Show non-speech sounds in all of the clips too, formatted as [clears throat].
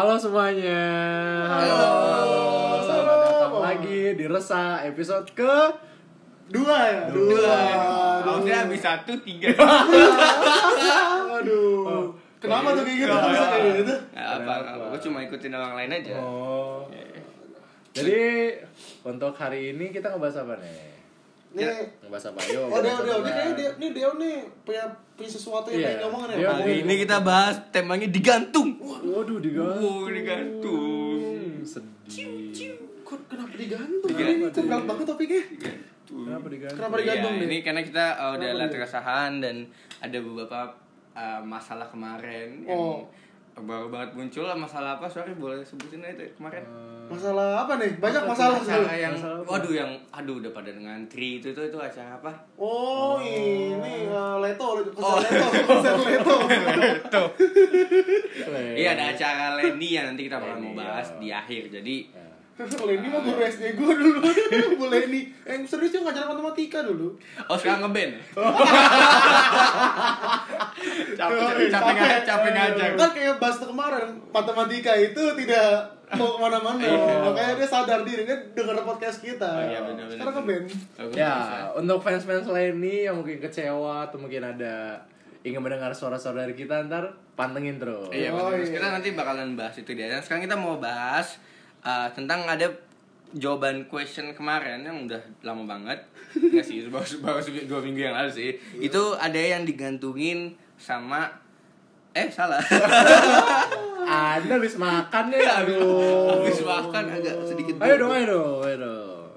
Halo semuanya. Halo. Selamat datang lagi di Resa episode ke Dua ya? Dua. Harusnya habis satu tiga. [laughs] Aduh. Kenapa tuh kayak gitu? Bisa kayak gitu? Apa, gue cuma ikutin orang lain aja. Oh. Jadi untuk hari ini kita ngebahas apa nih? Nih, Ngebahas apa? Yuk. oh Deo, Deo, ini kayaknya Deo, nih Deo nih punya punya sesuatu yang Iya. pengen ngomongin ya. Hari ini kita bahas temanya digantung. Waduh digantung. Wow, digantung. Sedih. Kok kenapa digantung? Ini berat banget topiknya? Kenapa digantung? Kenapa digantung Iya, nih? ini karena kita uh, udah lihat keresahan dan ada beberapa uh, masalah kemarin yang Oh. Baru banget muncul lah masalah apa sorry boleh sebutin aja kemarin Masalah apa nih? Banyak masalah sebenarnya. yang Masalah waduh yang aduh udah pada ngantri itu itu itu acara apa Oh, ini uh, Leto, Leto, Oh. Leto, [laughs] konser Leto. iya ada acara Lenny yang nanti kita bakal mau bahas ya. di akhir jadi Lenny mah guru SD gue dulu. [laughs] Bu Lenny. Yang serius dia ngajar matematika dulu. oh sekarang ngeband ya? [laughs] capek capek ngajak capek ngajak Kan kayak bahas kemarin, matematika itu tidak mau ke mana-mana. Iya. Makanya dia sadar diri, dia denger podcast kita. Oh, iya, benar-benar. Sekarang ke band. Bagus, Ya, bagus, untuk fans-fans lainnya yang mungkin kecewa atau mungkin ada ingin mendengar suara-suara dari kita ntar pantengin terus. Iya, Oh, iya. kita nanti bakalan bahas itu dia. Dan sekarang kita mau bahas uh, tentang ada jawaban question kemarin yang udah lama banget. Enggak [laughs] sih, baru, baru dua minggu yang lalu sih. Itu ada yang digantungin sama eh salah. [laughs] Anda habis makan ya, aduh. Habis makan agak sedikit. Ayo dong, ayo dong, ayo dong.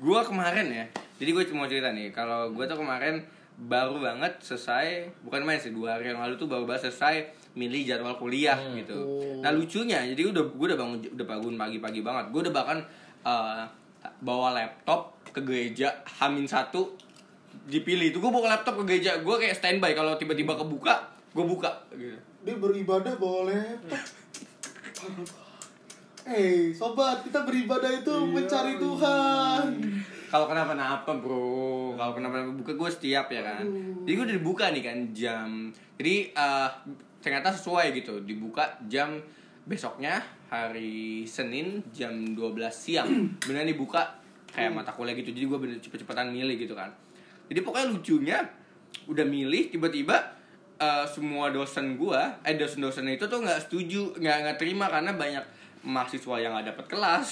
Gua kemarin ya jadi gue cuma cerita nih kalau gue tuh kemarin baru banget selesai bukan main sih dua hari yang lalu tuh baru banget selesai milih jadwal kuliah gitu. Nah lucunya jadi udah gue udah bangun udah bangun pagi-pagi banget. Gue udah bahkan eh, bawa laptop ke gereja hamin satu dipilih itu. Gue bawa laptop ke gereja gue kayak standby. Kalau tiba-tiba kebuka gue buka gitu. Dia beribadah bawa laptop. Eh, sobat, kita beribadah itu mencari Tuhan. kalau kenapa-napa bro. Kalau kenapa-napa buka gue setiap ya kan. Jadi gue udah dibuka nih kan jam. Jadi eh, ternyata sesuai gitu. Dibuka jam besoknya hari Senin jam 12 siang. [clears throat] Benar dibuka kayak mata kuliah gitu jadi gue bener cepet-cepetan milih gitu kan. Jadi pokoknya lucunya udah milih tiba-tiba eh, semua dosen gua eh dosen-dosen itu tuh nggak setuju nggak nggak terima karena banyak mahasiswa yang nggak dapat kelas.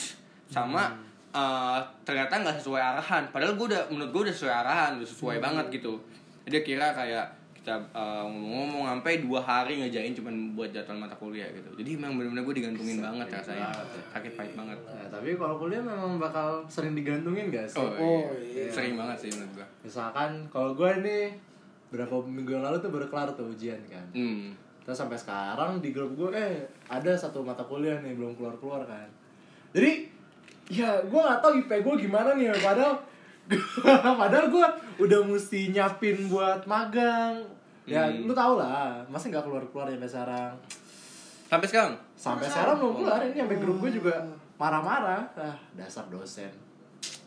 Sama eh, ternyata nggak sesuai arahan. Padahal gua udah menurut gua udah sesuai arahan udah sesuai banget gitu. Dia kira kayak kita eh, ngomong-ngomong sampai dua hari ngejain cuman buat jadwal mata kuliah gitu jadi memang benar-benar gue digantungin banget rasanya sakit pahit banget Nah, tapi kalau kuliah memang bakal sering digantungin gak sih? oh, Oh, iya. iya. sering banget sih menurut gua Misalkan kalau gue nih berapa minggu yang lalu tuh baru kelar tuh ujian kan. hmm. Terus sampai sekarang di grup gue eh ada satu mata kuliah nih belum keluar keluar kan. Jadi ya gue nggak tahu IP gue gimana nih padahal [laughs] padahal gue udah mesti nyapin buat magang. Ya Hmm. lu tau lah, masa nggak keluar keluar sampai sekarang. sampai sekarang Sampai sekarang belum keluar ini sampai grup gue juga marah-marah. Ah dasar dosen.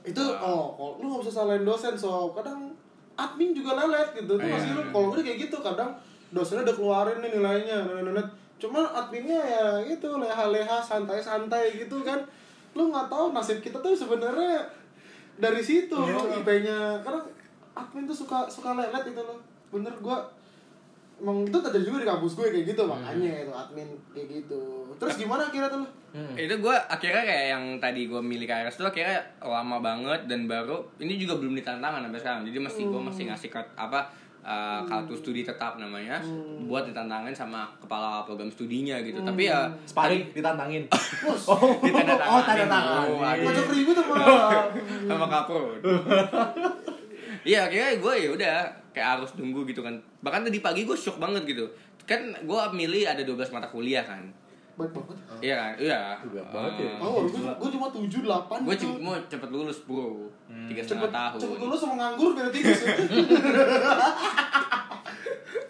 Itu oh, kalau lu gak bisa salahin dosen, so kadang admin juga lelet gitu. Tuh masih lu kalau gue kayak gitu kadang dosennya udah keluarin nih nilainya, nenet Cuman adminnya ya gitu leha-leha santai-santai gitu kan. Lu nggak tahu nasib kita tuh sebenarnya dari situ IP-nya. Kadang admin tuh suka suka lelet itu loh. Bener gua Emang itu terjadi juga di kampus gue kayak gitu makanya itu admin kayak gitu. Terus gimana akhirnya tuh lu? itu gue akhirnya kayak yang tadi gue milih KRS tuh akhirnya lama banget dan baru ini juga belum ditantangan sampai sekarang jadi masih gue masih ngasih apa uh, kartu studi tetap namanya buat ditantangin sama kepala program studinya gitu. Tapi ya Sparring ditantangin. [laughs] ditandatanganin Oh, tanda tangan. dulu, aduh. Ngajak ribut [laughs] sama sama kapro [laughs] iya akhirnya gue ya udah kayak harus nunggu gitu kan. Bahkan tadi pagi gue shock banget gitu. Kan gue milih ada 12 mata kuliah kan baik banget. iya kan iya banget ya. Oh, gue, gue cuma 7 8 gue cuma mau cepet lulus bro tiga cepet setengah tahun cepet lulus sama nganggur biar tiga sih. [laughs]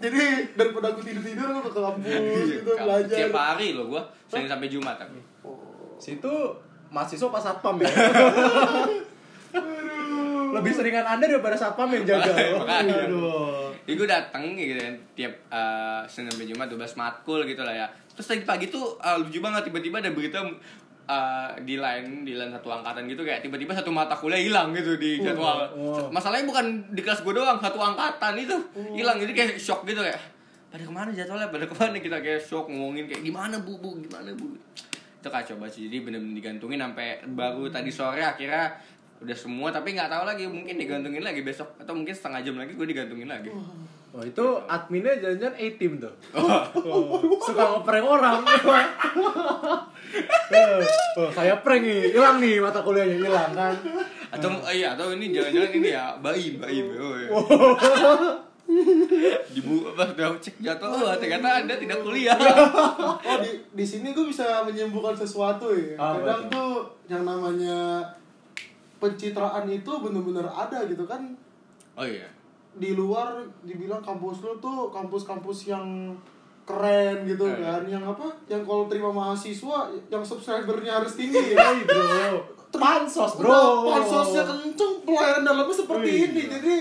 Jadi daripada aku tidur tidur aku ke kampus gitu belajar. Tiap hari loh gue Senin sampai Jumat tapi Situ mahasiswa pas satpam ya. [laughs] Lebih seringan Anda daripada satpam yang jaga. Makanya. Aduh. Jadi gue dateng gitu kan Tiap eh, Senin sampai Jumat 12 matkul gitu lah ya terus tadi pagi tuh uh, lucu banget tiba-tiba ada berita uh, di line di line satu angkatan gitu kayak tiba-tiba satu mata kuliah hilang gitu di jadwal. oh. masalahnya bukan di kelas gue doang satu angkatan itu hilang. Jadi kayak shock gitu kayak pada ke mana jadwalnya? Pada ke mana? Kita kayak shock ngomongin kayak gimana bu? Bu gimana bu? Itu kacau banget jadi bener-bener digantungin sampai baru tadi sore akhirnya udah semua tapi nggak tahu lagi mungkin digantungin lagi besok atau mungkin setengah jam lagi gue digantungin lagi Oh itu adminnya jangan-jangan A-team tuh. Oh, Suka ngeprank orang. Eh, [laughs] oh, Saya prank nih, hilang nih mata kuliahnya, hilang kan? Atau oh iya atau ini jangan-jangan ini ya bayi bayi oh, iya. dibu apa udah cek jatuh oh ternyata anda tidak kuliah. [laughs] Oh di di sini gue bisa menyembuhkan sesuatu ya. Apa Kadang tuh? tuh yang namanya pencitraan itu bener-bener ada gitu kan? Oh iya di luar dibilang kampus lu tuh kampus-kampus yang keren gitu Eh. kan yang apa yang kalau terima mahasiswa yang subscribernya harus tinggi ya [laughs] Hey bro, pansos bro pansosnya kenceng pelayanan dalamnya seperti Wih. ini jadi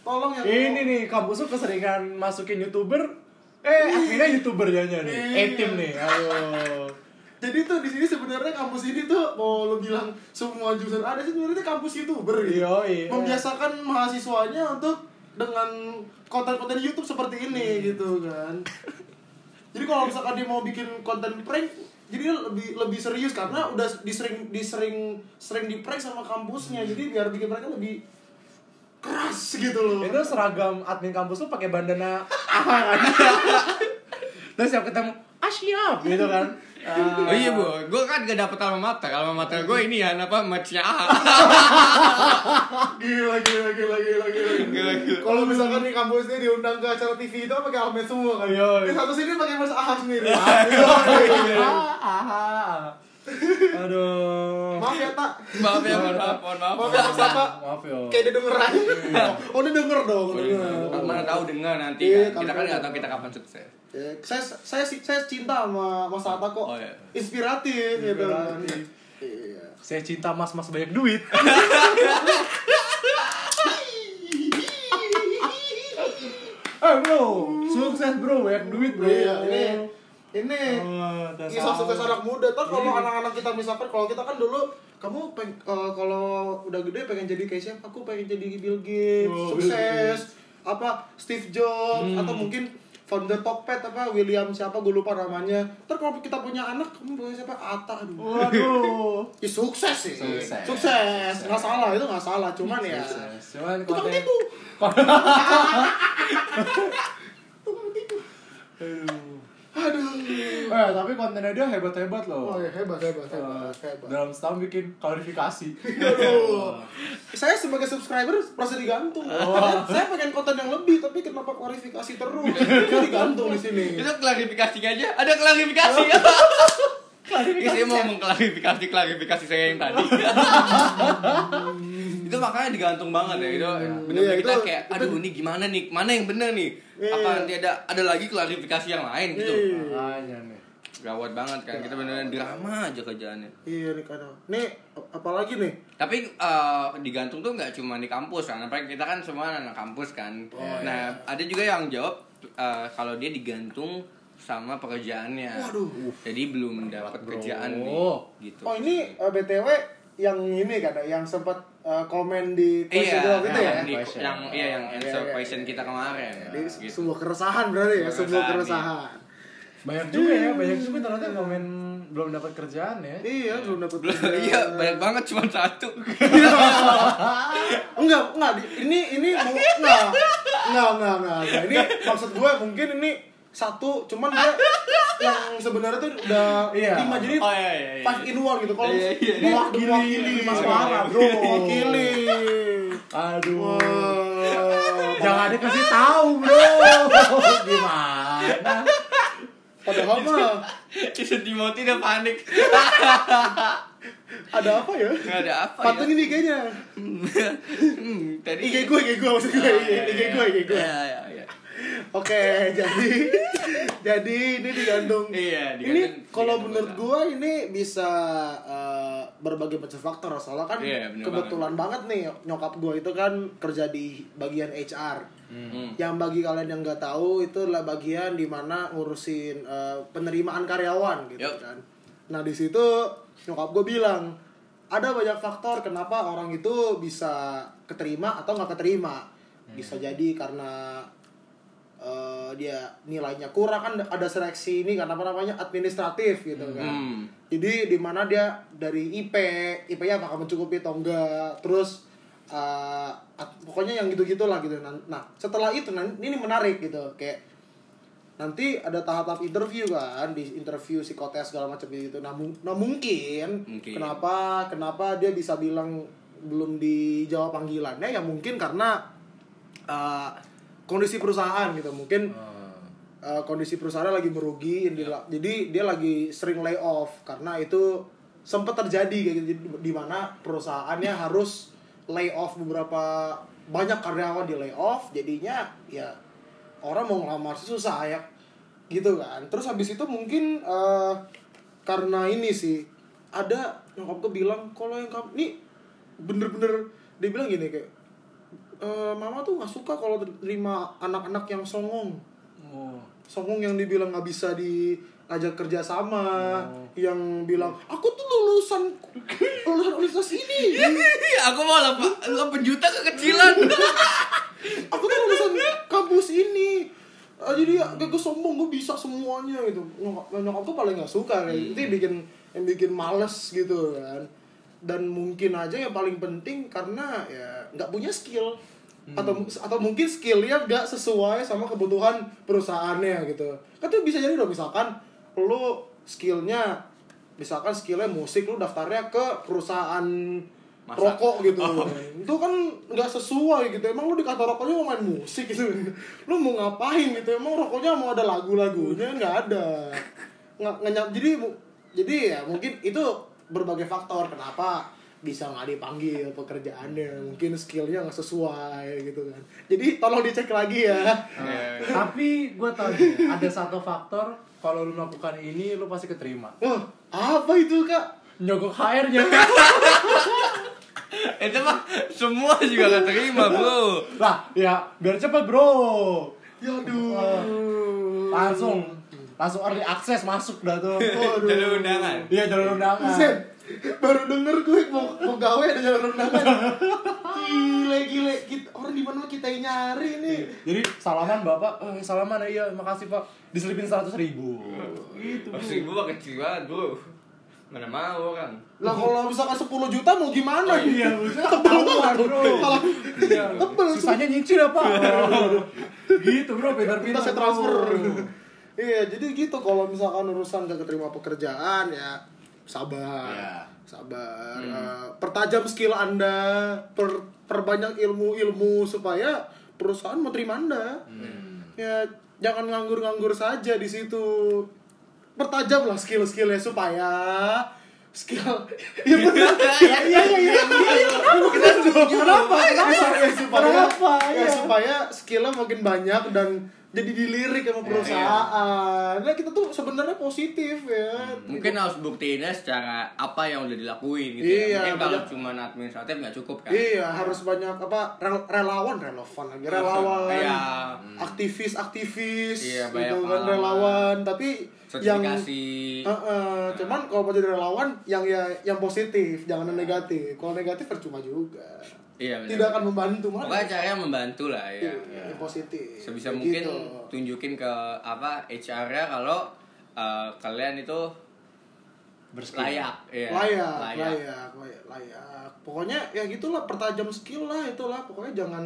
tolong yang Ini nih, kampus tuh keseringan masukin youtuber Eh, akhirnya youtuber jadinya nih, Iya. A-team nih, ayo jadi tuh di sini sebenarnya kampus ini tuh mau lo bilang semua jurusan ada sih sebenarnya kampus youtuber gitu Iya, iya. membiasakan mahasiswanya untuk dengan konten-konten YouTube seperti Hmm. ini gitu kan. [laughs] Jadi kalau misalkan dia mau bikin konten prank jadi lebih lebih serius karena udah disering disering sering di prank sama kampusnya. Jadi biar bikin mereka lebih keras gitu loh. Itu seragam admin kampus tuh pakai bandana [laughs] kan [laughs] Terus yang ketemu, ah siap. Gitu kan Ah. oh iya bu. Gue kan gak dapet alma mater. Alma mater gue ini ya apa matchnya A. Gila gila gila gila gila, Gila, gila. kalau misalkan nih kampusnya diundang ke acara TV itu pakai helmet semua kan? Iya. Ini satu sini pakai mas ahas sendiri. [laughs] Ah, [laughs] AHA Aduh tak maaf ya mohon maaf mohon maaf. Maaf ya mas apa Maaf ya. Kayak dia denger aja oh dia denger dong denger. mana tahu dengar nanti Iya, kan. kita kan nggak tahu kita kapan sukses. Ya, saya saya saya cinta sama Mas Atta kok. Oh, iya. inspiratif gitu kan. Iya. Saya cinta mas-mas banyak duit. [laughs] Eh bro, sukses bro, banyak duit bro. Iya, ini ini Oh, dasar. kisah sukses anak muda. Ntar kalau anak-anak kita misalkan kalau kita kan dulu kamu peng, eh, kalau udah gede pengen jadi kayak siapa? Aku pengen jadi Bill Gates, Oh, Bill sukses. Apa Steve Jobs atau mungkin founder Tokped apa William siapa gue lupa namanya. Ntar kalau kita punya anak kamu punya siapa? Atta aduh. Waduh [laughs] Ya, sukses sih. Sukses. Sukses. Nggak salah itu nggak salah. Cuman ya. Sukses. Cuman Tukang konten tipu. [laughs] [laughs] Aduh. Aduh. Eh, tapi kontennya dia hebat-hebat loh Oh ya hebat hebat hebat Eh, hebat. Dalam setahun bikin klarifikasi Aduh. Saya sebagai subscriber merasa digantung. Karena saya pengen konten yang lebih, tapi kenapa klarifikasi terus? [laughs] Saya digantung di sini. itu klarifikasi aja ada klarifikasi Iya, saya mau mengklarifikasi klarifikasi saya yang tadi. [laughs] itu makanya digantung banget ya itu. Benar-benar Iya, kita itu- kayak, aduh ini gimana nih, mana yang benar nih? Iya. Apa nanti ada ada lagi klarifikasi yang lain gitu? Iya. Makanya nih Gawat banget kan, kita benar-benar drama aja kerjaannya. Iya nih kadang. Nih apalagi nih? Tapi eh, digantung tuh nggak cuma di kampus kan, apalagi kita kan semua anak kampus kan. nah ada juga yang jawab eh, kalau dia digantung sama pekerjaannya. Waduh. Jadi belum dapat Bro. kerjaan nih, gitu. Oh ini eh, btw yang ini kan yang sempat eh, komen di Iya, question itu ya. yang, di, Question. yang iya yang Iya, answer iya, question iya. kita kemarin. Jadi gitu. sebuah keresahan berarti ya, Sebuah keresahan, keresahan. Banyak juga ya, banyak juga ternyata komen belum dapat kerjaan ya Iya, belum dapat. Belum, [laughs] kerjaan. iya banyak banget cuma satu. [laughs] enggak, enggak. Ini ini. Enggak, enggak, enggak, enggak. Ini maksud gue mungkin ini satu, cuman dia [laughs] yang sebenarnya tuh udah Iya. lima jadi Oh, iya, iya, iya. five in one gitu. Kalau Iya, iya, dia Mewakili mewakili lima Mas suara, Mara, bro. Mewakili. Aduh Wah. Jangan dikasih tahu bro Gimana Padahal mah Jason Timothy udah panik. [laughs] ada apa ya? Nggak ada apa Pantengin IG-nya. [laughs] hmm, tadi IG gue, IG gue maksud gue, IG gue, IG gue. Iya, iya, iya. Oke, jadi jadi ini digantung. Iya, Ini digantung- kalau digantung menurut gua ini bisa eh, berbagai macam faktor soalnya kan Iya, kebetulan banget. nih nyokap gue itu kan kerja di bagian HR Hmm. yang bagi kalian yang nggak tahu itu adalah bagian di mana ngurusin eh, penerimaan karyawan gitu Yup. kan nah di situ nyokap gue bilang ada banyak faktor kenapa orang itu bisa keterima atau nggak keterima bisa jadi karena eh, dia nilainya kurang kan ada seleksi ini kan apa namanya administratif gitu kan Hmm. jadi di mana dia dari IP IP-nya apakah mencukupi atau enggak terus at- pokoknya yang gitu gitulah gitu nah, setelah itu nah, ini menarik gitu kayak nanti ada tahap-tahap interview kan di interview psikotes segala macam gitu nah, mung- nah mungkin, Mungkin. kenapa kenapa dia bisa bilang belum dijawab panggilannya ya mungkin karena eh, kondisi perusahaan gitu. Mungkin uh, kondisi perusahaan lagi merugi Ya. dia- jadi dia lagi sering lay off karena itu sempat terjadi kayak gitu di mana perusahaannya harus lay off beberapa banyak karyawan di lay off. Jadinya ya orang mau ngelamar sih susah ya. Gitu kan. Terus habis itu mungkin uh, karena ini sih ada nyokap gue bilang kalau yang kamu ini bener-bener dia bilang gini kayak "E, mama tuh nggak suka kalau terima anak-anak yang songong Oh. songong yang dibilang nggak bisa diajak kerja sama Oh. yang bilang aku tuh lulusan lulusan universitas ini [laughs] aku malah pak penjuta kekecilan [laughs] aku tuh lulusan kampus ini Ah, jadi ya gue sombong gue bisa semuanya gitu nyokap nyokap tuh paling nggak suka kayak Hmm. itu yang bikin yang bikin males gitu kan dan mungkin aja yang paling penting karena ya nggak punya skill. Hmm. atau atau mungkin skillnya nggak sesuai sama kebutuhan perusahaannya gitu. Kan tuh bisa jadi dong misalkan lo skillnya misalkan skillnya musik lu daftarnya ke perusahaan Masak. rokok gitu. Itu kan nggak sesuai gitu. Emang lu di kantor rokoknya mau main musik gitu. Lu mau ngapain gitu? Emang rokoknya mau ada lagu-lagunya? Nggak ada. Nggak jadi jadi ya mungkin itu berbagai faktor kenapa bisa nggak dipanggil pekerjaannya mungkin skillnya nggak sesuai gitu kan jadi tolong dicek lagi ya Iya. Tapi gue tau nih, ada satu faktor kalau lu melakukan ini lu pasti keterima. wah apa itu kak Nyogok HR-nya. [laughs] itu mah semua juga gak terima bro lah, ya biar cepet bro. ya aduh Langsung langsung early access masuk dah tuh. [laughs] Waduh. jalur undangan Iya jalur undangan. Buset, baru denger gue mau, mau gawe ada jalan undangan gile gile kita, orang di mana kita yang nyari nih Jadi salaman bapak, eh, salaman ya iya makasih pak. Diselipin seratus ribu. Gitu. Maksud gue mah kecil banget bro Mana mau kan lah kalau misalkan 10 juta mau gimana Oh, iya, maksudnya ketahuan bro. Malah Iya. [laughs] tebel Susahnya nyicil ya pak. gitu bro, pintar-pintar. kita saya transfer bro. Iya jadi gitu kalau misalkan urusan gak keterima pekerjaan ya sabar Iya. sabar Hmm. Eh, pertajam skill anda per, perbanyak ilmu ilmu supaya perusahaan mau terima anda Hmm. ya jangan nganggur-nganggur saja di situ pertajam lah skill-skillnya supaya skill [laughs] ya benar [laughs] Iya, iya iya iya kenapa kenapa ya supaya Kenapa? ya Iya. supaya skillnya makin banyak dan jadi dilirik sama perusahaan. Nah kita tuh sebenarnya positif ya. Mungkin harus buktiinnya secara apa yang udah dilakuin gitu Iya, ya Mungkin kalau cuma administratif gak cukup kan. Iya, harus banyak apa rel- relawan, relevan lagi. Relawan, Iya. aktivis-aktivis, Iya, banyak gitu kan relawan. Tapi yang Sertifikasi. Heeh, cuman kalau mau jadi relawan yang ya yang positif, jangan yang negatif. Kalau negatif percuma juga. Iya benar. Tidak akan membantu mana. Pokoknya caranya membantu lah ya Iya, yang positif. Sebisa Kayak mungkin gitu. tunjukin ke apa HR-nya kalau uh, kalian itu Berskill. layak ya. layak, layak, layak, layak, Pokoknya ya gitulah pertajam skill lah itulah. Pokoknya jangan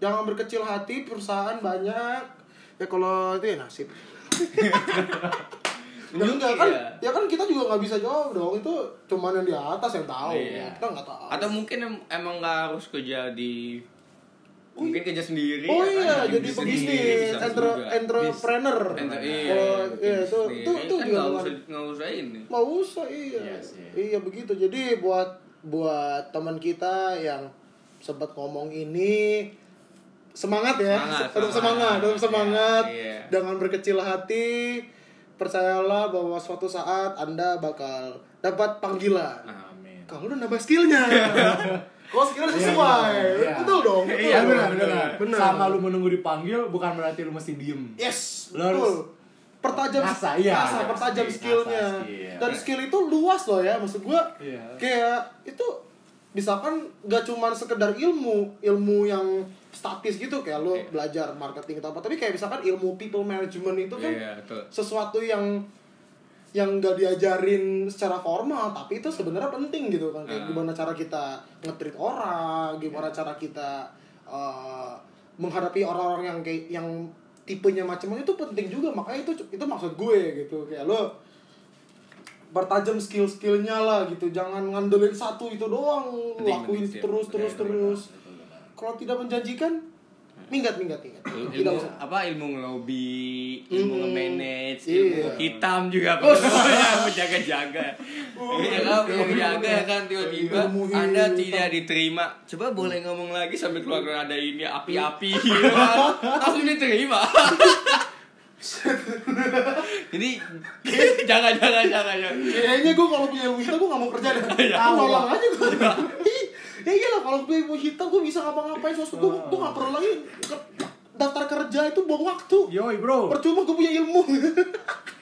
jangan berkecil hati perusahaan banyak. Ya kalau itu ya nasib. [laughs] Ya enggak kan, Iya. ya kan kita juga nggak bisa jawab dong. Itu cuman yang di atas yang tahu. Iya. Kita nggak tahu. Atau mungkin em- emang nggak harus kerja di mungkin kerja sendiri Oh ya kan? iya, jadi bisnis pebisnis, entre, entrepreneur. Enter- iya, iya itu itu itu kan juga nggak usah nggak usah ini Mau usah iya. Iya sih. Iya begitu. Jadi buat buat teman kita yang sempat ngomong ini semangat ya. Semangat, tetap semangat. semangat, tetap semangat. Iya, iya. Berkecil hati. Percayalah bahwa suatu saat Anda bakal dapat panggilan. Amin. kalau udah nambah skillnya [laughs] kalau skillnya sesuai Iya. betul dong betul Iya, Iya benar, benar, benar. Sama lu menunggu dipanggil bukan berarti lu mesti diem. yes harus betul pertajam ngasah, iya. ngasah, pertajam Ngasah skillnya skill. dan skill itu luas loh ya maksud gua Iya. kayak itu misalkan gak cuman sekedar ilmu ilmu yang statis gitu kayak lo Iya. belajar marketing atau apa. Tapi kayak misalkan ilmu people management itu kan Iya, betul. sesuatu yang yang gak diajarin secara formal tapi itu sebenarnya penting gitu kan kayak Ah. gimana cara kita nge-treat orang gimana cara kita uh, menghadapi orang-orang yang kayak yang tipenya macam-macam itu penting juga. Makanya itu itu maksud gue gitu. Kayak lo bertajam skill-skillnya lah gitu. Jangan ngandelin satu itu doang Penting, lakuin penting, terus terus Benar, terus kalau tidak menjanjikan minggat minggat minggat Il- ilmu usah apa ilmu ngelobi ilmu Hmm. nge-manage Iya. ilmu hitam juga [laughs] yang menjaga-jaga iya kan yang jaga ya kan tiba-tiba Ilmu anda hitam. tidak diterima coba boleh ngomong lagi sambil keluar ada ini api-api [laughs] gitu kan langsung diterima [laughs] jadi jangan jangan jangan jangan Kayaknya gue kalau punya ilmu hitam gue gak mau kerja deh. Iya. Nolong aja gue. Ya iyalah kalau punya ilmu hitam gue bisa ngapa-ngapain sesuatu gue gue gak perlu lagi daftar kerja itu buang waktu. Yoi bro. Percuma gue punya ilmu. [laughs]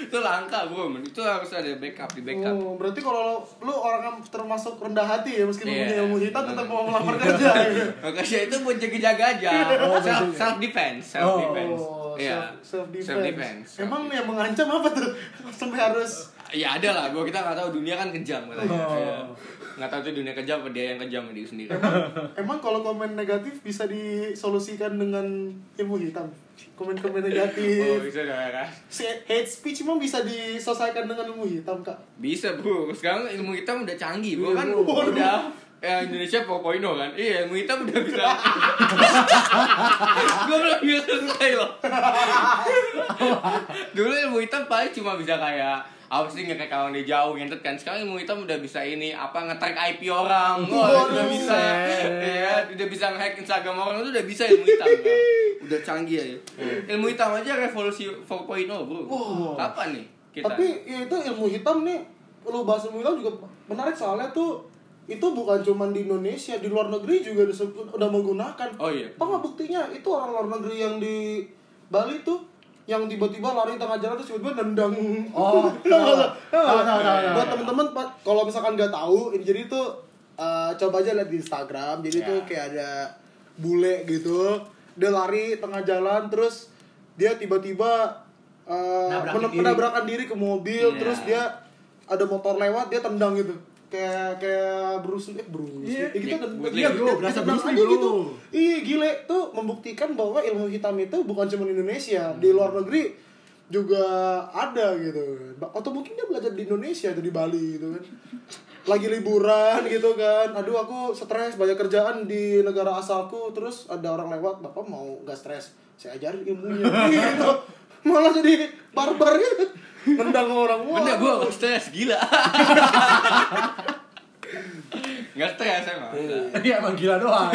itu langka bro men. itu harus ada backup di backup Oh, berarti kalau lu orang yang termasuk rendah hati ya meskipun Iya. punya ilmu hitam tetap mau melamar kerja. ya. [laughs] Makanya itu buat jaga-jaga aja. Oh, self, betul. self defense, self defense. Oh, Iya. self, self defense. Self defense. Emang yang mengancam apa tuh? [laughs] Sampai harus Ya ada lah, gua kita nggak tahu dunia kan kejam katanya. Oh. Iya. Nggak tahu tuh dunia kejam apa dia yang kejam diri sendiri. Emang kalau komen negatif bisa disolusikan dengan ilmu hitam? Komen-komen [laughs] negatif. Oh bisa ya kan? Hate speech emang bisa diselesaikan dengan ilmu hitam, Kak? Bisa bro, sekarang ilmu hitam udah canggih, bro kan Waduh. udah ya Indonesia 4.0 kan? Iya, ilmu hitam udah bisa. [laughs] Gua belum bisa selesai loh. [laughs] Dulu ilmu hitam paling cuma bisa kayak apa sih nge kawan dia jauh ngentet kan sekarang ilmu hitam udah bisa ini apa nge-track IP orang wah udah bisa ya udah bisa nge-hack Instagram orang itu udah bisa ilmu hitam kan? udah canggih aja ilmu hitam aja revolusi 4.0 bro Wow. kapan nih kita Tapi ya itu ilmu hitam nih, lu bahas ilmu hitam juga menarik soalnya tuh itu bukan cuma di Indonesia, di luar negeri juga disebut udah menggunakan. Oh iya. Apa nggak buktinya? Itu orang luar negeri yang di Bali tuh yang tiba-tiba lari tengah jalan terus tiba-tiba nendang. Oh, [laughs] nggak? Tahu tahu, nggak? tahu, tahu, Buat temen-temen kalau misalkan nggak tahu, ini jadi tuh eh, coba aja lihat di Instagram. Jadi Ya. tuh kayak ada bule gitu, dia lari tengah jalan terus dia tiba-tiba eh, Nabrakin men- diri. menabrakan diri ke mobil, Iya. terus dia ada motor lewat, dia tendang gitu. Kayak kayak Bruce Lee, eh Bruce Lee. Iya, Ya gitu iya. Bro, berasa Bruce Lee, bro. gitu. Iya gile tuh membuktikan bahwa ilmu hitam itu bukan cuma di Indonesia, di luar negeri juga ada gitu. Atau mungkin dia belajar di Indonesia atau di Bali gitu kan. Lagi liburan gitu kan. Aduh aku stres banyak kerjaan di negara asalku terus ada orang lewat, "Bapak mau gak stres? Saya ajarin ilmunya." [laughs] gitu. Malah jadi barbar gitu. Nendang orang. Wah, Bener gue stres, gila Gak stres emang Iya emang gila doang.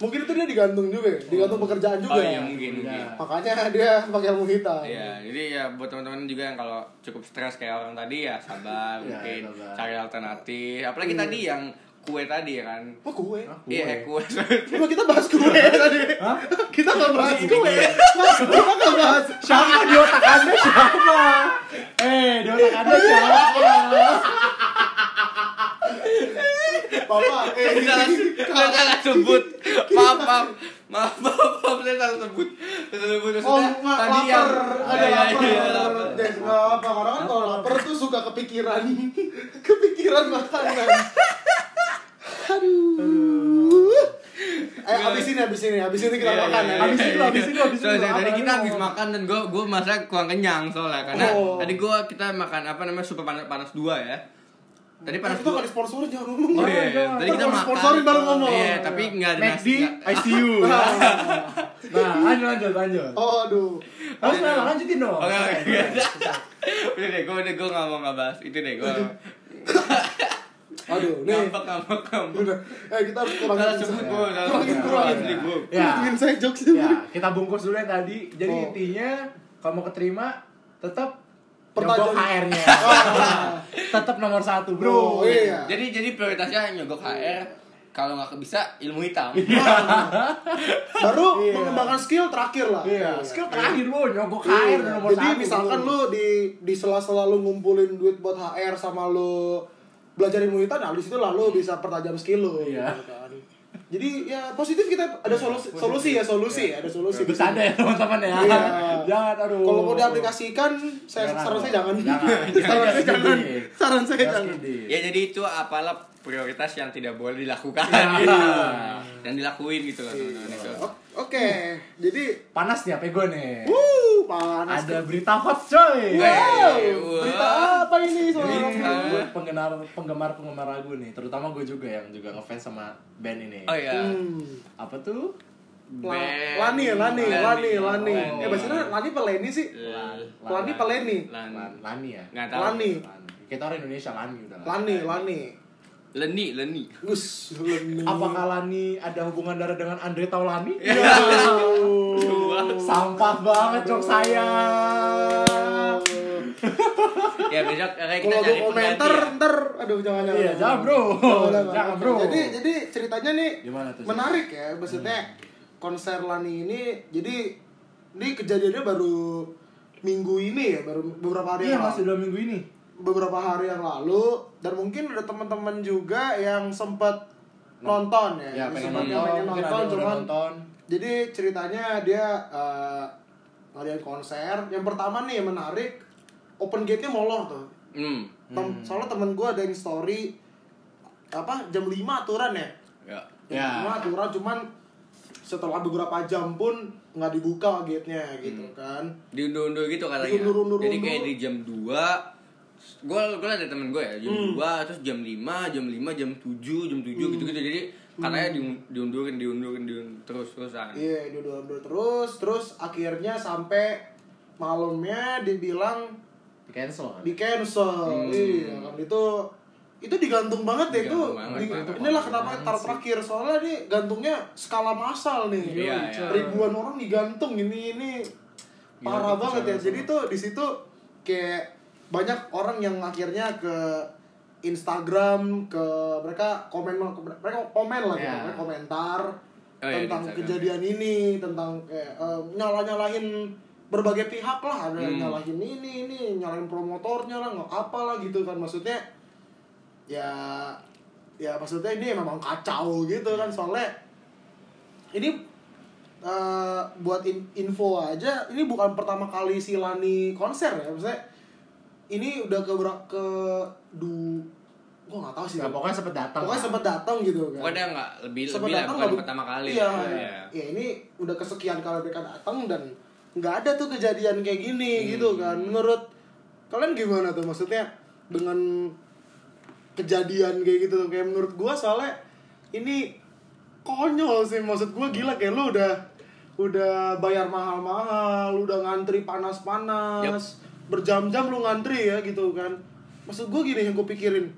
Mungkin itu dia digantung juga ya, digantung pekerjaan juga. Oh iya mungkin, mungkin Iya. Makanya dia pakai ilmu hitam. Iya, jadi ya buat teman-teman juga yang kalau cukup stres kayak orang tadi ya sabar, Iya, mungkin sabar. cari alternatif. Apalagi tadi yang kue tadi ya kan. Oh kue. Iya, eh, kue. Cuma kita bahas kue tadi. Kita nggak bahas kue. Mas, kita nggak bahas. Siapa di otak anda siapa? Eh di otak anda siapa? Bapak, eh, Saya salah, saya salah sebut. Maaf, maaf. Maaf, maaf, maaf, saya salah sebut. Saya salah sebut. Oh, nggak tadi yang lapar, ada Iya, lapar. iya, lapar. Nggak apa, karena kan kalau lapar tuh suka kepikiran, [laughs] kepikiran makanan. Aduh. Eh, abis ini, abis ini, abis ini kita Iya, makan. ya. iya, Habis iya, itu, iya. habis itu, habis itu. Soalnya tadi kita habis makan dan gue gue masa kurang kenyang soalnya karena Oh. tadi gue kita makan apa namanya super panas panas dua ya. Tadi panas Kita dua. nggak disponsorin jangan ngomong. Oh iya, iya. tadi kita makan. disponsorin baru ngomong. Iya, tapi nggak ada nasi. ICU. [laughs] Nah lanjut lanjut lanjut. Oh, aduh. Harus nah, lanjutin dong. Oke, oke. [laughs] Udah deh, gue udah gue nggak mau nggak bahas itu deh gue. [laughs] Aduh, nih. Ngambek, ngambek, ngambek. Udah. Eh, kita harus kurangin. Salah sebut gue, Kurangin, kurangin. Ya. Kurangin saya jokes Ya kita bungkus dulu yang tadi. Jadi Oh. intinya kalau mau keterima tetap Pertajam- HR-nya. Ah. [laughs] Tetap nomor satu, Bro, bro. iya. Jadi jadi prioritasnya nyogok HR kalau nggak bisa ilmu hitam. [laughs] Baru Iya. mengembangkan skill terakhir lah. Iya, skill terakhir bro, nyogok Iya. HR nomor Jadi satu. misalkan bro. lu di di sela-sela lu ngumpulin duit buat HR sama lu belajar ilmu hitam, nah di situ lah lu bisa pertajam skill lu. Iya. gitu kan. Jadi ya positif kita ada solusi, solusi ya solusi ada solusi. Bercanda sini. ya teman-teman ya. Iya. Jangan aduh. Kalau mau diaplikasikan, saya Jangan saran saya jangan. Jangan. [laughs] saran saya jangan. Saran saya jangan. Ya jadi itu apalah prioritas yang tidak boleh dilakukan Ya. gitu. Dan dilakuin gitu loh teman-teman Oke, jadi Panas nih HP gue nih. Panas. Ada berita hot coy. Wow, berita apa ini soalnya? buat penggemar penggemar penggemar lagu nih, terutama gue juga yang juga ngefans sama band ini. Oh iya. Hmm. Apa tuh? Lani ya, Lani, Lani, Lani. Lani. Eh bahasanya Lani apa Leni sih? Lan- Lani apa Leni? Lani ya. Nggak tahu. Lani. Lani. Kita orang Indonesia Lani udah. Lani, Lani. Leni, Leni. Gus, Leni. Apakah Lani ada hubungan darah dengan Andre Taulani? Ya. Sampah banget cok saya. Ya besok kayak kita Kalau cari komentar, pengganti ya. ntar, aduh jangan jangan. Iya, jangan, bro. Jangan, Jangan, bro. Jadi jadi ceritanya nih Gimana tuh? menarik ya, maksudnya konser Lani ini, jadi ini kejadiannya baru minggu ini ya, baru beberapa hari Iya yang masih lalu. dua minggu ini. beberapa hari yang lalu dan mungkin ada teman-teman juga yang sempat nonton ya, Ya Yang pengen nonton, pengen nonton cuman nonton. Jadi ceritanya dia eh, ngadain konser yang pertama nih yang menarik open gate-nya molor tuh Hmm. Tem- soalnya temen gue ada yang story apa jam 5 aturan ya Ya. jam Ya. 5 aturan cuman setelah beberapa jam pun nggak dibuka gate-nya gitu Hmm. kan Diundur-undur gitu katanya. Diundur-undur-undur. Jadi kayak di jam 2 gue gue ada temen gue ya jam Hmm. 2 terus jam 5 jam 5 jam 7 jam 7 gitu gitu jadi katanya diun- diundurin diundurin diundurin terus terusan Iya, dia udah ambil terus, terus akhirnya sampai malamnya dibilang Di cancel kan? di cancel. Iya, kan itu itu digantung banget ya itu. Banget, Di- inilah kenapa tar terakhir soalnya nih gantungnya skala massal nih. Iya, iya. Ribuan orang digantung ini ini parah Gila, banget ya. Jadi tuh di situ kayak banyak orang yang akhirnya ke Instagram ke mereka komen mereka komen lah gitu, Iya. mereka komentar Oh, iya, tentang Instagram. kejadian ini tentang kayak eh, nyala-nyalahin berbagai pihak lah ada Hmm. nyalahin ini ini nyalahin promotornya lah nggak apa lah gitu kan maksudnya ya ya maksudnya ini memang kacau gitu kan soalnya ini eh, buat in- info aja ini bukan pertama kali si Lani konser ya maksudnya ini udah ke ke du gua nggak tahu sih. Ya, pokoknya sempet datang. pokoknya sempat datang gitu kan. Pokoknya nggak lebih Sempat lebih lah datang bukan nggak- pertama kali. iya, Iya. ya ini udah kesekian kali mereka datang dan nggak ada tuh kejadian kayak gini Hmm. gitu kan. Menurut kalian gimana tuh? Maksudnya dengan kejadian kayak gitu tuh? Kayak menurut gua soalnya ini konyol sih. Maksud gua gila kayak lu udah udah bayar mahal-mahal udah ngantri panas-panas berjam-jam lu ngantri ya gitu kan maksud gua gini yang gue pikirin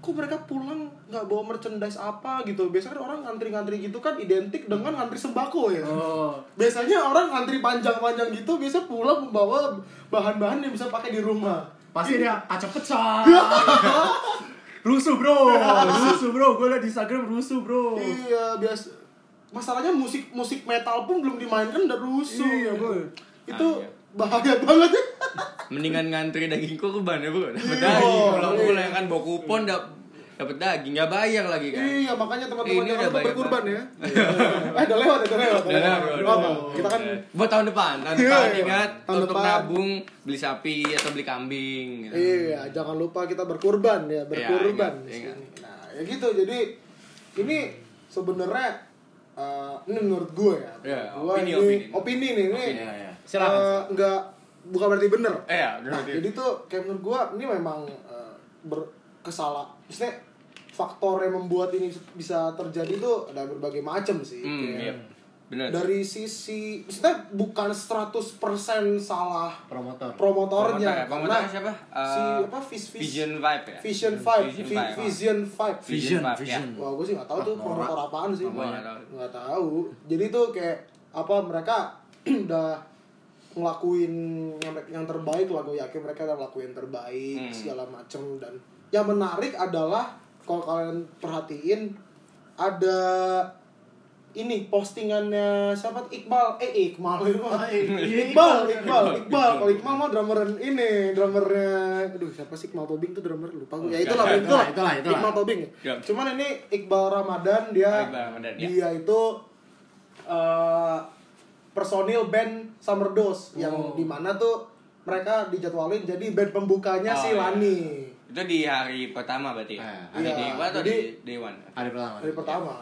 kok mereka pulang nggak bawa merchandise apa gitu biasanya kan orang ngantri-ngantri gitu kan identik dengan ngantri sembako ya Oh, biasanya orang ngantri panjang-panjang gitu biasa pulang membawa bahan-bahan yang bisa pakai di rumah pasti dia kaca pecah. [laughs] rusuh bro, rusuh bro. Gue liat di Instagram rusuh bro. iya biasa masalahnya musik musik metal pun belum dimainkan udah rusuh Iya, bro. itu Ah, iya. bahaya banget ya mendingan ngantri daging kurban ya bro dapat Iya. daging pulang Iya. pulang kan bawa kupon dap- dapat daging nggak bayar lagi kan iya makanya teman-teman yang udah berkurban ya eh udah lewat udah lewat Udah lewat, kita kan buat tahun depan tahun Iya, depan iya. ingat Tahun untuk depan. nabung beli sapi atau beli kambing gitu. Iya, jangan lupa kita berkurban ya, berkurban. ingat, di ingat. sini. Nah, ya gitu. Jadi ini sebenarnya eh, ini menurut gue ya. Iya, Gua opini, ini, opini. opini nih, ini Opini, ya, ya. Eh, nggak bukan berarti bener. eh ya Nah, jadi tuh kayak menurut gue ini memang eh, berkesalah. Maksudnya faktor yang membuat ini bisa terjadi tuh ada berbagai macam sih. hmm, Kayak iya. benar Dari sisi, maksudnya bukan 100% salah Promotor. promotornya. Promotor- promotornya Karena siapa? si Eh, apa Vis, Vis, Vision Vibe ya Vision Vibe, Vision Vi- Vibe. Vision Vibe. Vision, Vibe, Vision. ya. Wah, gue sih nggak tahu tuh promotor apaan sih. Gua nggak tahu. Nggak tahu. Jadi tuh kayak apa mereka [clears throat] udah ngelakuin yang, yang terbaik lah gue yakin mereka udah ngelakuin yang terbaik Hmm. segala macem. Dan yang menarik adalah kalau kalian perhatiin ada ini postingannya siapa? Iqbal. Eh Iqbal itu mah. Iqbal Iqbal. Iqbal kalau Iqbal mah drummer ini drummernya aduh siapa sih? Iqbal Tobing tuh drummer lupa gue ya itulah itulah, itulah itulah, itulah. Iqbal Tobing. Cuman ini Iqbal Ramadan dia Oh, Iqbal Ramadan, ya. dia itu eh, personil band Summer Dose yang Oh. di mana tuh mereka dijadwalin jadi band pembukanya Oh, si iya. Lani Itu di hari pertama berarti ya? Eh, Hari iya. Dewa atau Jadi- di Dewan? Hari pertama. hari pertama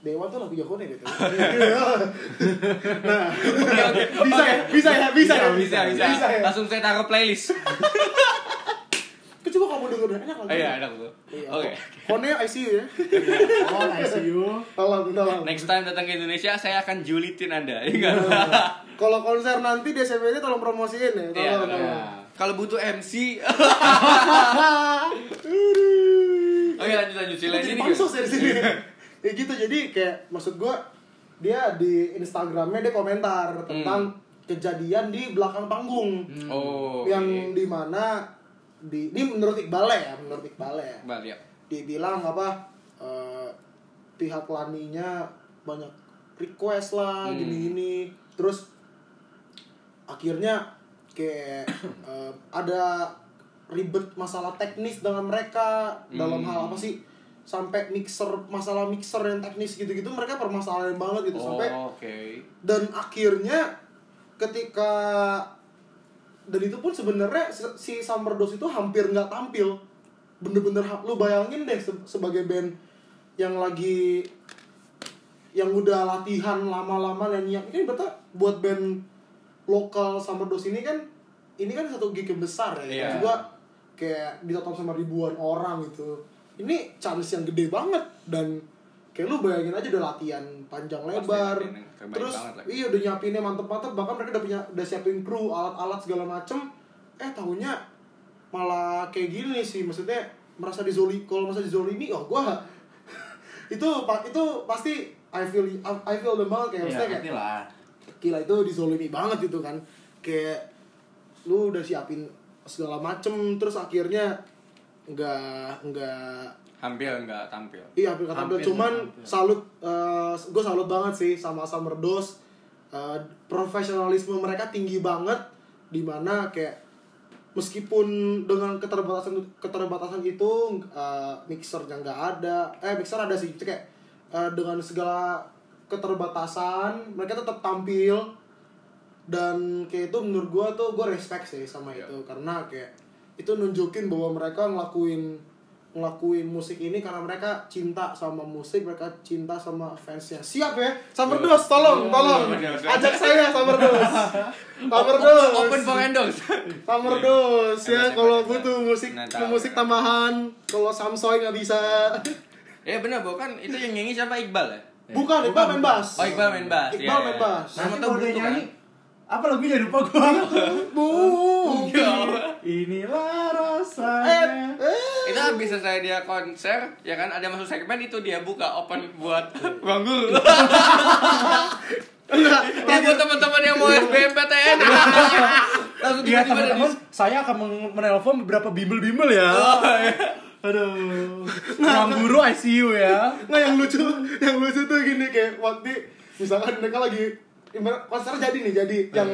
Dewa tuh lagu jagonya gitu [laughs] nah [laughs] Oke, oke. bisa ya bisa ya bisa ya Bisa, bisa. bisa ya Langsung saya taruh playlist. Kok [laughs] coba kamu denger enak lagu Oh iya, ada tuh. Iya, Oke. Phone-nya ICU ya Oh, ICU. tolong tolong Next time datang ke Indonesia, saya akan julitin Anda. Ingat. kalau konser nanti di SMP nya tolong promosiin ya Iya, tolong tolong Kalau butuh MC, Oke lanjut lanjut si Lenny Jadi ini pansos ya di sini. ya gitu jadi kayak maksud gua dia di Instagramnya dia komentar tentang kejadian di belakang panggung Oh, yang oke. di mana di ini menurut Iqbal ya menurut Iqbal ya Bal, ya. dibilang apa eh, pihak laninya banyak request lah Hmm. gini-gini terus akhirnya kayak [coughs] eh, ada ribet masalah teknis dengan mereka dalam Hmm. hal apa sih sampai mixer masalah mixer yang teknis gitu-gitu mereka permasalahan banget gitu sampai Oh, oke. dan akhirnya ketika dan itu pun sebenarnya si- Summer Dose itu hampir nggak tampil. Bener-bener lu bayangin deh se- sebagai band yang lagi yang udah latihan lama-lama dan nyiap ini berarti buat band lokal Summer Dose ini kan ini kan satu gig yang besar ya. Iya. juga kayak ditonton sama ribuan orang gitu. Ini chance yang gede banget dan kayak lu bayangin aja udah latihan panjang lebar. terus iya udah nyiapinnya mantep-mantep. Bahkan mereka udah punya udah siapin kru alat-alat segala macem. Eh tahunya malah kayak gini sih. Maksudnya merasa dizoli kalau merasa dizolimi oh gua [laughs] itu itu pasti I feel I feel them banget kayak maksudnya Iya, kayak lah. gila itu dizolimi banget itu kan. Kayak lu udah siapin segala macem terus akhirnya nggak nggak Hampir nggak tampil. Iya, hampir kata Hampir, cuman hampir. salut gue salut banget sih sama Summer Dose. Eh, profesionalisme mereka tinggi banget di mana kayak meskipun dengan keterbatasan keterbatasan itu eh, mixernya nggak ada eh mixer ada sih itu kayak eh, dengan segala keterbatasan mereka tetap tampil dan kayak itu menurut gue tuh gue respect sih sama Iya. itu karena kayak itu nunjukin bahwa mereka ngelakuin ngelakuin musik ini karena mereka cinta sama musik mereka cinta sama fansnya siap ya Summer Dose tolong tolong Iya, iya. ajak saya Summer Dose [laughs] Summer Dose Open for endorse. Summer Dose ya kalau butuh musik Nah, musik tambahan kalau Samsung nggak bisa [laughs] Ya benar, bukan itu yang nyanyi siapa Iqbal ya? bukan Iqbal main bass Oh Iqbal main bass. Iqbal iya, main iya. bass. Nanti tuh kalau kan? nyanyi, apa lagunya lupa gua. [laughs] bu Inilah eh, rasanya. eh. Itu habis selesai dia konser, ya kan ada masuk segmen itu dia buka open buat [laughs] ruang guru. Ya buat teman-teman yang mau SBMPTN. [laughs] Langsung Iya ada teman-teman, saya akan men- menelpon beberapa bimbel-bimbel ya. Oh, iya. Aduh. Ruang guru ICU ya. nggak yang lucu yang lucu tuh gini kayak waktu misalkan mereka lagi konser jadi nih jadi yang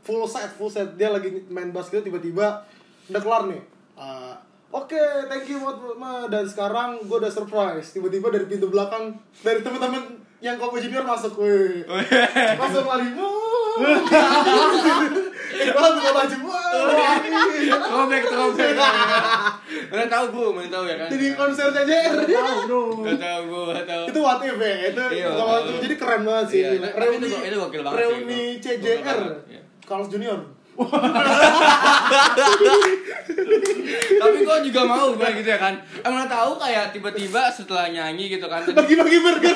full set full set dia lagi main bass gitu tiba-tiba udah kelar nih Ah, Oke, thank you buat Ma. Dan sekarang gue udah surprise. Tiba-tiba dari pintu belakang dari teman-teman yang Kopo Junior masuk, weh. Langsung lari. Wuh. Iqbal buka baju. Wah. Throwback, throwback. Mana tahu bu, mana tahu ya kan? Jadi konser CJR. Tahu dong. Gak tahu gak tahu. itu what if ya itu Iya, itu jadi keren banget sih Iya, reuni reuni. CJR iya. Carlos Junior Tapi kok juga mau gue gitu ya kan? Emang tahu kayak tiba-tiba setelah nyanyi gitu kan? bagi-bagi burger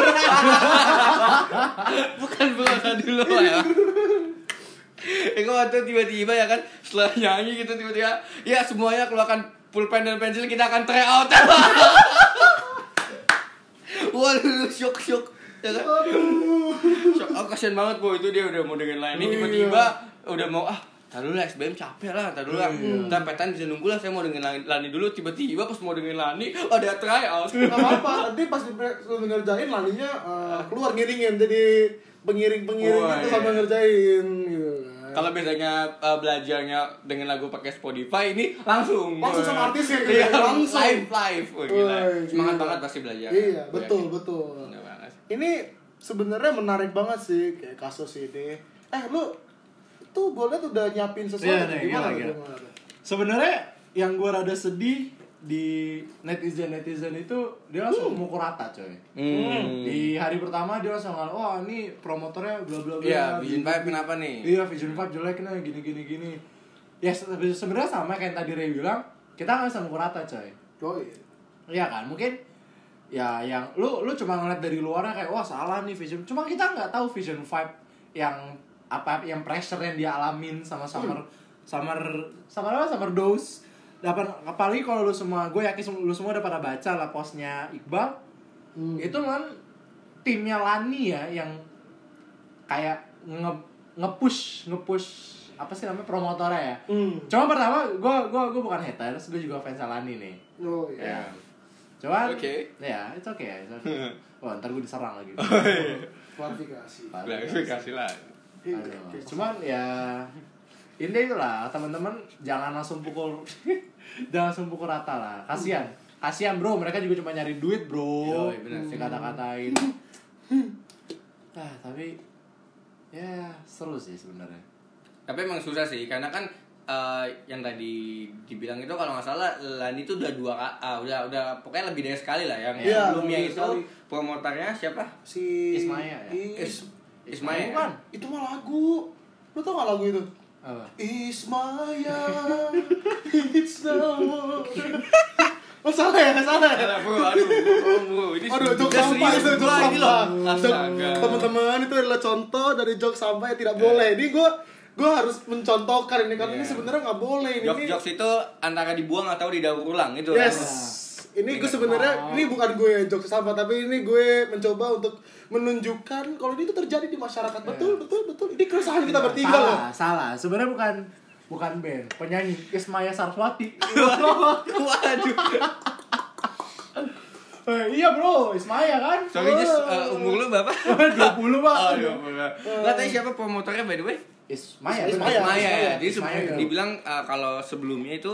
Bukan tadi dulu ya. Eko waktu tiba-tiba ya kan setelah nyanyi gitu tiba-tiba ya semuanya keluarkan pulpen dan pensil kita akan try out. Waduh, syok syok. Ya kan? Aduh. Shock, oh, kasian banget bu itu dia udah mau dengan lain ini tiba-tiba udah mau ah Tar dulu lah SBM capek lah, tar dulu lah. Ntar petan bisa nunggu lah, saya mau dengan Lani, Lani dulu. Tiba-tiba pas mau dengan Lani, [laughs] ada tryout. Gak apa-apa, nanti pas ngerjain laninya eh, keluar ngiringin jadi pengiring-pengiring Wah, gitu iya. sambil ngerjain gitu. Kalau biasanya uh, belajarnya dengan lagu pakai Spotify ini langsung Langsung sama artisnya gitu Iya, ya, [laughs] langsung. live live. Wah, gila. Wah, Semangat gila. banget pasti belajar. Iya, Gua betul, yakin. betul. Ini sebenarnya menarik banget sih kayak kasus ini. Eh, lu tuh gue liat udah nyiapin sesuatu Iya, nih, gimana, gila, gila. gimana? Sebenarnya yang gue rada sedih di netizen netizen itu dia langsung mukul rata coy. Hmm. Di hari pertama dia langsung ngomong, wah ini promotornya bla bla bla. Iya, Vision Five gini." kenapa nih? Iya, Vision 5 jelek nih gini gini gini. Ya se- sebenarnya sama kayak yang tadi Ray bilang, kita nggak bisa mukul rata coy. Oh iya. Iya kan, mungkin ya yang lu lu cuma ngeliat dari luarnya kayak wah salah nih Vision. Cuma kita nggak tahu Vision 5 yang apa yang pressure yang dia alamin sama summer summer summer apa summer dose. Dapat apalagi kalau lu semua, gue yakin lu semua udah pada baca lah postnya Iqbal. Hmm. Itu kan timnya Lani ya yang kayak nge nge-push nge-push apa sih namanya promotornya ya. Hmm. Cuma pertama gue gue gue bukan haters, gue juga fans Lani nih. Oh iya. Ya. Cuman Oke. Ya, it's okay, it's okay. [laughs] Wah, ntar gue diserang lagi. Klarifikasi. Klarifikasi lah. Iya, Aduh. Cuman ya ini itulah teman-teman jangan langsung pukul [laughs] jangan langsung pukul rata lah. Kasihan. Kasihan bro, mereka juga cuma nyari duit bro. Yoi, bener. Si kata-katain. [laughs] ah, tapi ya seru sih sebenarnya. Tapi emang susah sih, karena kan eh, yang tadi dibilang itu kalau nggak salah Lani itu udah dua ah, udah udah pokoknya lebih dari sekali lah yang Iya, sebelumnya itu sekali. promotornya siapa? Si Ismaya ya? Is- Ismail. Bukan. Itu mah lagu. Lu tau gak lagu itu? Apa? Ismaya It's the world Oh salah ya? Salah ya? Aduh, bro, bro, ini Aduh, jok sampah itu, jok loh. sampah. Teman-teman itu adalah contoh dari jok sampah yang tidak boleh. Ini gue gue harus mencontohkan ini karena ini Iya. sebenarnya nggak boleh ini. Jokes jokes itu antara dibuang atau didaur ulang itu. Yes. kan? Ini gue sebenarnya ini bukan gue jok sampah tapi ini gue mencoba untuk menunjukkan kalau ini itu terjadi di masyarakat. Betul, betul, betul. Ini keresahan kita bertiga loh. salah, salah. Sebenarnya bukan bukan band, penyanyi Ismaya Saraswati. [laughs] Waduh. Eh, iya bro, Ismaya kan? Sorry Jess, eh, umur lu berapa? 20 pak. Oh, iya, bener. Nggak tahu siapa promotornya by the way? Ismaya, Ismaya. bener. Ismaya ya. Jadi Ismaya, dibilang uh, kalau sebelumnya itu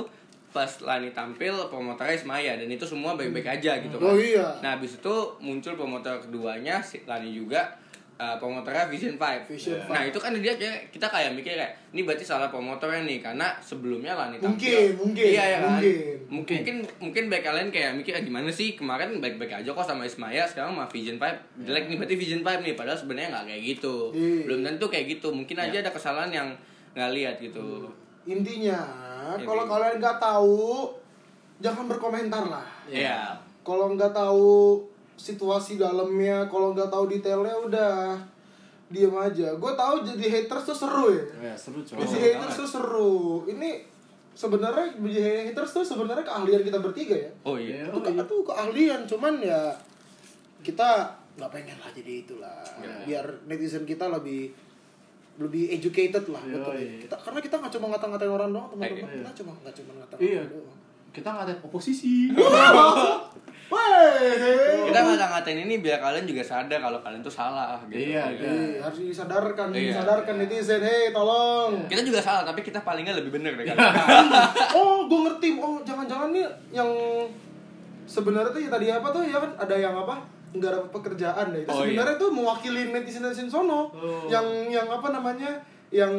pas Lani tampil promotornya Ismaya dan itu semua baik-baik aja gitu kan. Oh iya. Nah, habis itu muncul promotor keduanya si Lani juga uh, promotornya Vision 5. Vision Nah, itu kan dia kayak kita kayak mikir kayak ini berarti salah promotornya nih karena sebelumnya Lani tampil. Mungkin, mungkin, Iya, ya kan? mungkin. Mungkin mungkin mungkin baik kalian kayak mikir ah, gimana sih kemarin baik-baik aja kok sama Ismaya sekarang sama Vision 5 jelek nih berarti Vision 5 nih padahal sebenarnya nggak kayak gitu. Iya. Belum tentu kayak gitu. Mungkin aja ada kesalahan yang nggak lihat gitu. Intinya, Intinya. kalau kalian nggak tahu, jangan berkomentar lah. Iya. Kalau nggak tahu situasi dalamnya, kalau nggak tahu detailnya udah diam aja. Gue tahu jadi haters tuh seru ya. Ya, seru coy. Jadi Oh, haters tuh seru. Ini sebenarnya jadi haters tuh sebenarnya keahlian kita bertiga ya. Oh iya. Itu, ke- itu keahlian, cuman ya kita nggak pengen lah jadi itulah. Iya. Biar netizen kita lebih lebih educated lah Iya, betul. iya. Kita karena kita nggak cuma ngata-ngatain orang doang teman-teman. Iya. Kita cuma nggak cuma ngata Iya. doang. Kita ngatain oposisi. [laughs] Wey. Kita nggak ngatain ini biar kalian juga sadar kalau kalian tuh salah gitu. Iya, iya. Eh, harus disadarkan, Iya. disadarkan netizen, hei tolong. Kita juga salah tapi kita palingnya lebih bener deh kan. [laughs] oh, gue ngerti. Oh, jangan-jangan nih yang sebenarnya tuh ya tadi apa tuh ya kan ada yang apa? Nggak dapat pekerjaan deh. Itu Oh, sebenarnya tuh mewakili netizen-netizen sono. Oh. Yang yang apa namanya? Yang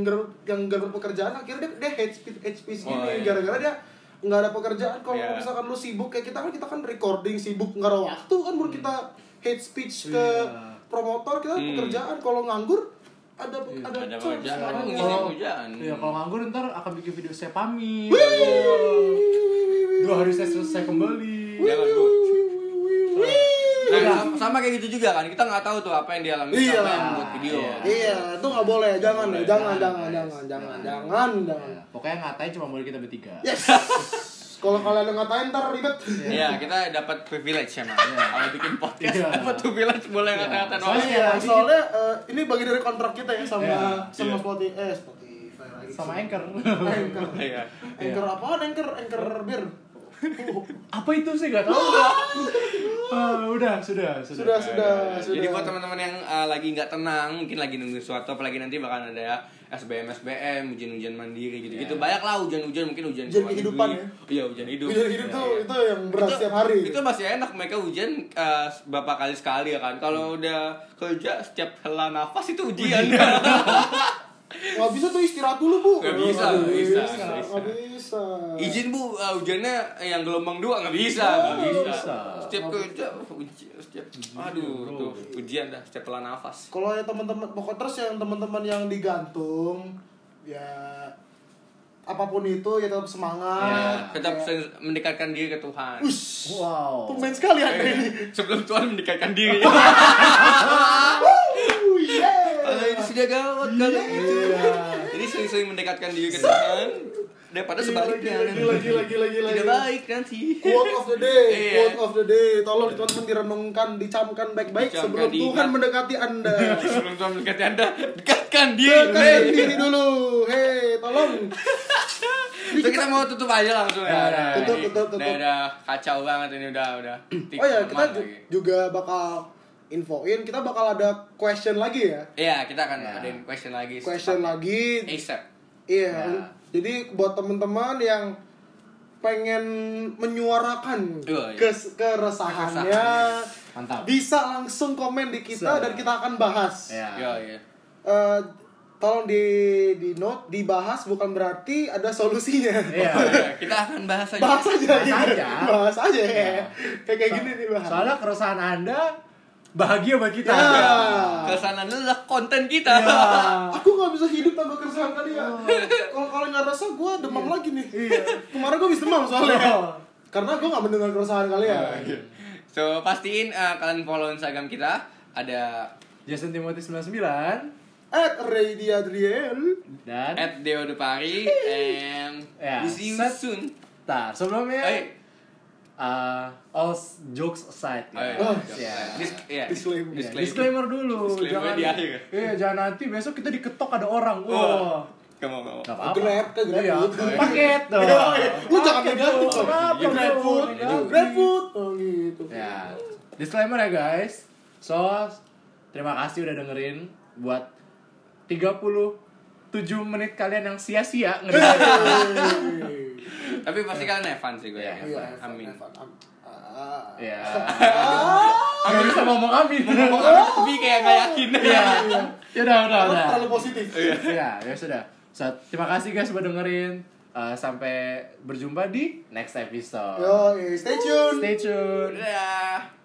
nggak yang nggak dapat pekerjaan akhirnya dia, dia hate speech, hate speech Oh, gini iya. gara-gara dia nggak ada pekerjaan kalau Iya. misalkan lu sibuk kayak kita kan kita kan recording sibuk nggak ada waktu kan baru kita hate speech ke Iya. promotor kita Hmm. pekerjaan kalau nganggur ada Iya, ada, ada chance. pekerjaan, Ada chance. pekerjaan. Iya, kalau nganggur ntar akan bikin video saya pamit. Dua hari saya selesai kembali. Jangan Udah. sama, sama kayak gitu juga kan. Kita nggak tahu tuh apa yang dialami Iya. sama yang buat video. Iya. Iya, itu nggak boleh. Jangan, boleh. jangan, jangan, Jangan, jangan, jangan, jangan, jangan. Ya, pokoknya ngatain cuma boleh kita bertiga. Yes. [laughs] Kalau kalian ngatain ntar ribet. Iya, kita dapat privilege emang. Kalau bikin podcast Iya. dapat privilege boleh ngata-ngatain orang. Soalnya- Iya, soalnya eh, ini bagian dari kontrak kita ya sama Iya. sama Iya. Spotify eh Spotify lagi. sama anchor Anchor. Iya. Anchor apaan? Anchor Anchor bir. Apa itu sih nggak tahu Ah, udah sudah Sudah, sudah, sudah. Jadi buat teman-teman yang uh, lagi nggak tenang, mungkin lagi nunggu sesuatu, apalagi nanti bakal ada ya SBM SBM, ujian-ujian mandiri gitu-gitu. Banyak lah ujian-ujian, mungkin ujian Ujian kehidupan negeri. Iya, ujian hidup. Ujian hidup tuh itu yang berat Itu- setiap hari. Itu masih enak mereka ujian uh, beberapa kali sekali ya kan. Kalau udah kerja setiap hela nafas itu ujian. [laughs] Nggak bisa tuh istirahat dulu bu. Nggak bisa, Nggak bisa, nggak. Izin bu, uh, ujiannya yang gelombang dua nggak bisa, nggak bisa. bisa. Setiap kerja ujian, setiap, aduh, tuh ujian dah setiap hela nafas. Kalau ya teman-teman pokok terus yang teman-teman yang digantung ya apa pun itu ya tetap Ya, semangat. tetap Ya. mendekatkan diri ke Tuhan. Ush, wow tumben sekali anda Eh, ini. Sebelum Tuhan mendekatkan diri. [laughs] Uh, yeah. Kalau ini sudah gawat kalau gitu. Iya. Jadi sering-sering mendekatkan diri ke Tuhan daripada sebaliknya. Gila, gila, gila, gila, Tidak baik nanti. Quote of the day, Iya. quote of the day. Tolong teman-teman direnungkan, dicamkan baik-baik Dicamkan, sebelum diingat. Tuhan mendekati Anda. [laughs] Sebelum Tuhan mendekati Anda, dekatkan diri. Dekatkan diri dulu. Hei, tolong. [laughs] So kita mau tutup aja langsung ya. Ya, tutup, tutup, tutup. Udah, udah kacau banget ini udah udah. Oh ya, kita Tiktokan ju- lagi. juga bakal infoin, kita bakal ada question lagi ya. Iya, kita akan Ya. adain question lagi. Question lagi. ASAP. Iya. Ya. Jadi buat teman-teman yang pengen menyuarakan Oh, iya. kes- keresahannya, Keresahannya. mantap bisa langsung komen di kita Bisa. dan kita akan bahas. ya Yo, iya. Eh, tolong di di note dibahas bukan berarti ada solusinya. Iya. Kita akan bahas aja. Bahas aja. Bahas gitu. aja. Bahas aja ya. Iya. Kayak kayak gini nih bahas. soalnya keresahan anda bahagia buat kita Ya. Ke sana adalah konten kita. Ya. [laughs] Aku nggak bisa hidup tanpa keresahan kalian. Kalau kalau nggak rasa gue demam lagi nih. Iya. Kemarin gue bisa demam soalnya. Oh. Karena gue nggak mendengar keresahan kalian. So pastiin uh, kalian follow Instagram kita ada Justin Timothy 99 At Ray Adriel. dan at Deo Depari and Ya, we see you soon. Tar, sebelumnya Eh, uh, all jokes aside oh, iya. Oh, ya. Dis- iya. Disclaimer. Ya, disclaimer dulu Disclaimer jangan di akhir. iya jangan nanti besok kita diketok ada orang Wah. wah Kamu mau. Gak apa-apa Grab, ke Grab Iya, [laughs] paket dong Iya, iya. Lu jangan negatif dong. Iya, Grab food. Grab food. Oh gitu. ya disclaimer ya guys so terima kasih udah dengerin buat 37 menit kalian yang sia-sia ngedengerin. [laughs] Tapi pasti kalian have fun sih gue. Iya, yakin. Iya, Amin. Evan, Evan. Ah. [laughs] ya nggak bisa ngomong amin Ngomong amin tapi kayak nggak yakin. [laughs] Iya. Ya udah, udah, Lu udah. terlalu positif. Ya, ya sudah. So, terima kasih guys udah dengerin. Uh, sampai berjumpa di next episode. Yo, stay tune. Stay tune. Udah.